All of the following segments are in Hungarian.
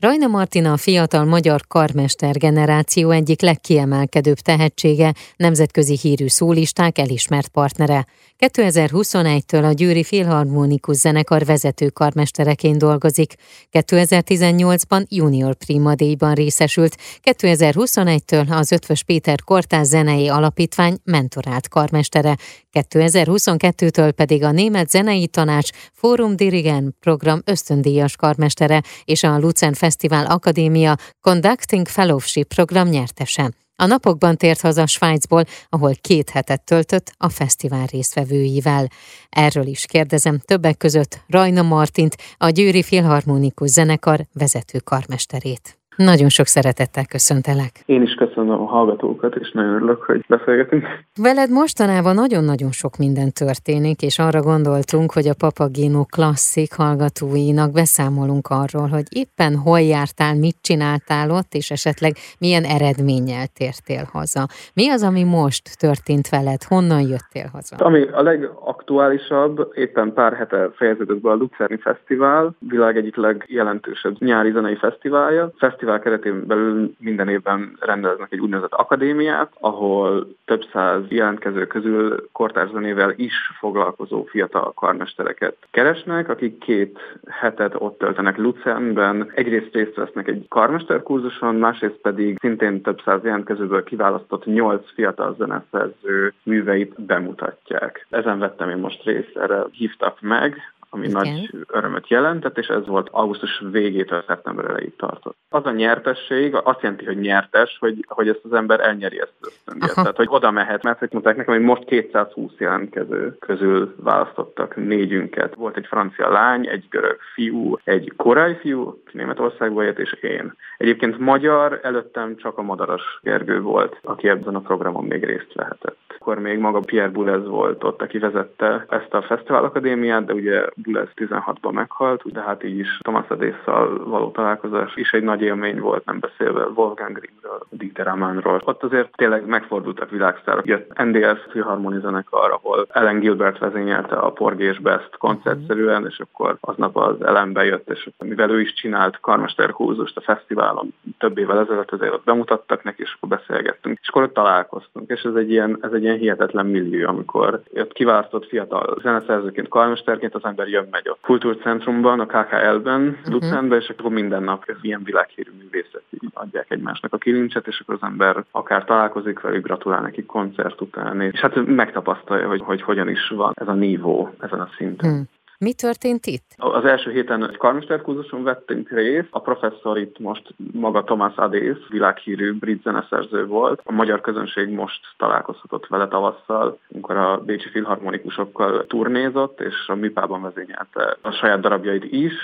Rajna Martina a fiatal magyar karmester generáció egyik legkiemelkedőbb tehetsége, nemzetközi hírű szólisták elismert partnere. 2021-től a Győri Filharmonikus Zenekar vezető karmestereként dolgozik. 2018-ban junior primadéjban részesült, 2021-től az Ötvös Péter Kortás Zenei Alapítvány mentorált karmestere, 2022-től pedig a Német Zenei Tanács Fórum Dirigen program ösztöndíjas karmestere és a Lucen Fesztivál Akadémia Conducting Fellowship program nyertese. A napokban tért haza Svájcból, ahol két hetet töltött a fesztivál résztvevőivel. Erről is kérdezem többek között Rajna Martint, a Győri Filharmonikus Zenekar vezető karmesterét. Nagyon sok szeretettel köszöntelek. Én is köszönöm a hallgatókat, és nagyon örülök, hogy beszélgetünk. Veled mostanában nagyon-nagyon sok minden történik, és arra gondoltunk, hogy a Papagino klasszik hallgatóinak beszámolunk arról, hogy éppen hol jártál, mit csináltál ott, és esetleg milyen eredménnyel tértél haza. Mi az, ami most történt veled? Honnan jöttél haza? Ami a legaktuálisabb, éppen pár hete fejeződött be a Lucerni Fesztivál, világ egyik legjelentősebb nyári zenei fesztiválja. Fesztivál fesztivál keretén belül minden évben rendeznek egy úgynevezett akadémiát, ahol több száz jelentkező közül kortárzenével is foglalkozó fiatal karmestereket keresnek, akik két hetet ott töltenek Luzernben. Egyrészt részt vesznek egy karmesterkurzuson, másrészt pedig szintén több száz jelentkezőből kiválasztott nyolc fiatal zeneszerző műveit bemutatják. Ezen vettem én most részt, erre hívtak meg, ami Igen. nagy örömöt jelentett, és ez volt augusztus végétől szeptember elejéig tartott. Az a nyertesség azt jelenti, hogy nyertes, hogy, hogy ezt az ember elnyeri ezt az ösztöndíjat. Tehát, hogy oda mehet, mert hogy mondták nekem, hogy most 220 jelentkező közül választottak négyünket. Volt egy francia lány, egy görög fiú, egy korai fiú, aki Németországból jött, és én. Egyébként magyar, előttem csak a Madaras Gergő volt, aki ebben a programon még részt vehetett. Akkor még maga Pierre Boulez volt ott, aki vezette ezt a Fesztivál Akadémiát, de ugye Bulez 16-ban meghalt, de hát így is Thomas Adésszal való találkozás is egy nagy élmény volt, nem beszélve Wolfgang Grimmről, Dieter Amannról. Ott azért tényleg megfordultak világsztárok. Jött NDS Philharmonic zenekar, ahol Ellen Gilbert vezényelte a Porgés Best koncertszerűen, és akkor aznap az Ellen bejött, és mivel ő is csinált Karmester húzust a fesztiválon több évvel ezelőtt, azért ott bemutattak neki, és akkor beszélgettünk. És akkor ott találkoztunk, és ez egy ilyen, ez egy ilyen hihetetlen millió, amikor jött kiválasztott fiatal zeneszerzőként, karmesterként az ember jön megy a kultúrcentrumban, a KKL-ben, uh-huh. Luzernben, és akkor minden nap ilyen világhírű művészet adják egymásnak a kilincset, és akkor az ember akár találkozik velük, gratulál nekik koncert után, és hát megtapasztalja, hogy, hogy hogyan is van ez a nívó ezen a szinten. Uh-huh. Mi történt itt? Az első héten egy karmesterkurzuson vettünk részt. A professzor itt most maga Thomas Adész, világhírű brit zeneszerző volt. A magyar közönség most találkozhatott vele tavasszal, amikor a Bécsi Filharmonikusokkal turnézott, és a műpában vezényelte a saját darabjait is,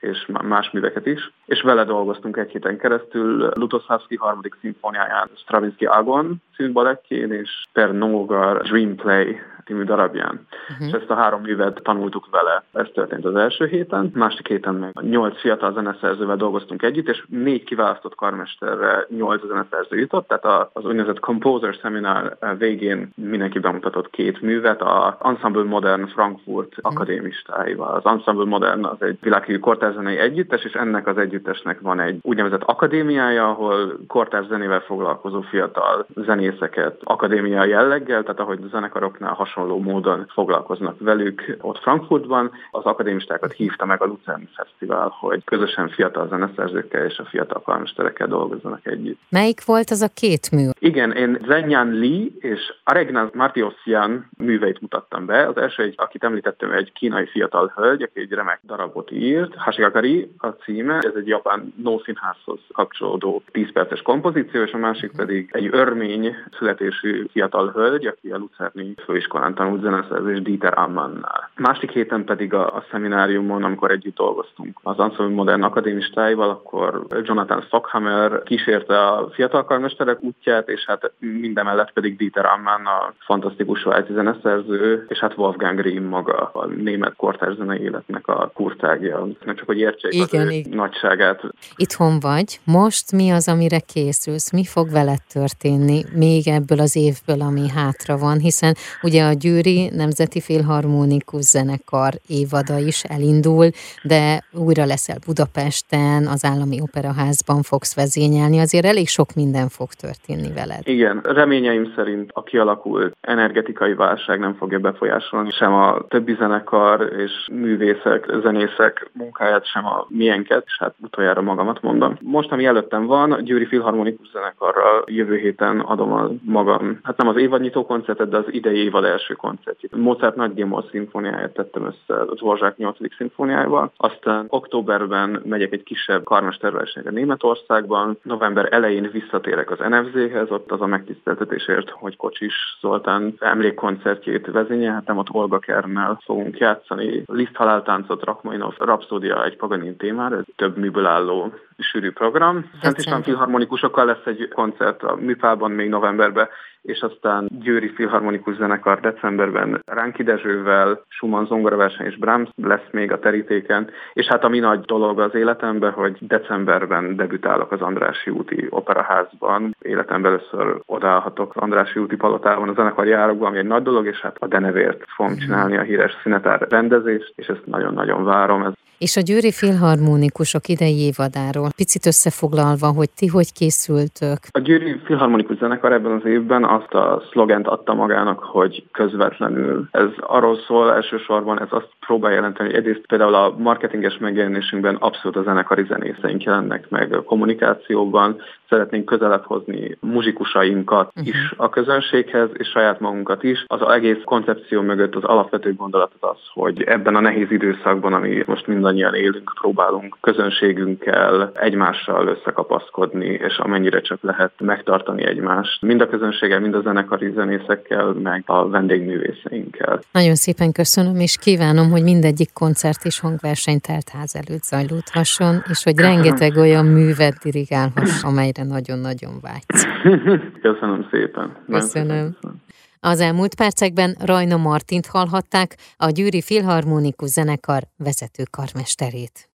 és más műveket is, és vele dolgoztunk egy héten keresztül Lutoszlavski harmadik szimfóniáján, Stravinsky Agon című balettjén, és Per Nogar Dream Play című darabján. Uh-huh. És ezt a három művet tanultuk vele. Ez történt az első héten. Másik héten meg nyolc fiatal zeneszerzővel dolgoztunk együtt, és négy kiválasztott karmesterre nyolc zeneszerző jutott, tehát az úgynevezett Composer Seminar végén mindenki bemutatott két művet, a Ensemble Modern Frankfurt uh-huh. akadémistáival. Az Ensemble Modern az egy világhírű kortárzenei együttes, és ennek az együttesnek van egy úgynevezett akadémiája, ahol kortárzenével foglalkozó fiatal zenészeket akadémia jelleggel, tehát ahogy a zenekaroknál hasonló hasonló módon foglalkoznak velük. Ott Frankfurtban az akadémistákat hívta meg a Lucerne Fesztivál, hogy közösen fiatal zeneszerzőkkel és a fiatal karmesterekkel dolgozzanak együtt. Melyik volt az a két mű? Igen, én Zenyan Li és Aregna Martiosian műveit mutattam be. Az első, egy, akit említettem, egy kínai fiatal hölgy, aki egy remek darabot írt. Hashigakari a címe, ez egy japán nószínházhoz kapcsolódó 10 perces kompozíció, és a másik pedig egy örmény születésű fiatal hölgy, aki a Lucerni főiskolán talán tanult zeneszerzés Dieter Ammannál. Másik héten pedig a, a szemináriumon, amikor együtt dolgoztunk az Ensemble Modern Akadémistáival, akkor Jonathan Stockhammer kísérte a fiatal karmesterek útját, és hát mindemellett pedig Dieter Ammann a fantasztikus svájci zeneszerző, és hát Wolfgang Grimm maga a német kortárs zenei életnek a kurtágja. Nem csak, hogy értsék igen, az igen. nagyságát. Itthon vagy. Most mi az, amire készülsz? Mi fog veled történni még ebből az évből, ami hátra van? Hiszen ugye a Győri Nemzeti Filharmonikus Zenekar évada is elindul, de újra leszel Budapesten, az Állami Operaházban fogsz vezényelni, azért elég sok minden fog történni veled. Igen, reményeim szerint a kialakult energetikai válság nem fogja befolyásolni sem a többi zenekar és művészek, zenészek munkáját, sem a miénket, és hát utoljára magamat mondom. Most, ami előttem van, a Győri Filharmonikus Zenekarral jövő héten adom a magam, hát nem az évadnyitó koncertet, de az idei évad első koncertjét. Mozart nagy Gémol szimfóniáját tettem össze a Dvorzsák 8. szimfóniájával. Aztán októberben megyek egy kisebb karmesterversenyre Németországban. November elején visszatérek az NFZ-hez, ott az a megtiszteltetésért, hogy Kocsis Zoltán emlékkoncertjét vezényelhetem, ott Olga Kernel fogunk játszani. Liszt haláltáncot, Rachmaninov, Rapszódia egy Paganin témára, több műből álló sűrű program. Szent István filharmonikusokkal lesz egy koncert a Műpában még novemberben, és aztán Győri Filharmonikus Zenekar decemberben Ránki Dezsővel, Schumann zongoraverseny és Brahms lesz még a terítéken, és hát a mi nagy dolog az életemben, hogy decemberben debütálok az Andrási úti operaházban. Életemben először odállhatok az Andrási úti palotában a zenekar járokban, ami egy nagy dolog, és hát a Denevért fogom csinálni a híres szünetár rendezést, és ezt nagyon-nagyon várom. Ez és a Győri Filharmonikusok idei évadáról picit összefoglalva, hogy ti hogy készültök? A Győri Filharmonikus Zenekar ebben az évben azt a szlogent adta magának, hogy közvetlenül. Ez arról szól elsősorban, ez azt próbál jelenteni, hogy egyrészt például a marketinges megjelenésünkben abszolút a zenekari zenészeink jelennek meg kommunikációban, szeretnénk közelebb hozni muzsikusainkat uh-huh. is a közönséghez, és saját magunkat is. Az egész koncepció mögött az alapvető gondolat az az, hogy ebben a nehéz időszakban, ami most mindannyian élünk, próbálunk közönségünkkel egymással összekapaszkodni, és amennyire csak lehet megtartani egymást. Mind a közönséggel, mind a zenekari zenészekkel, meg a vendégművészeinkkel. Nagyon szépen köszönöm, és kívánom, hogy mindegyik koncert és hangverseny telt ház előtt zajlódhasson, és hogy rengeteg olyan művet dirigálhass, amelyre nagyon-nagyon vágysz. Köszönöm szépen. Köszönöm. Az elmúlt percekben Rajna Martint hallhatták, a Győri Filharmonikus Zenekar vezető karmesterét.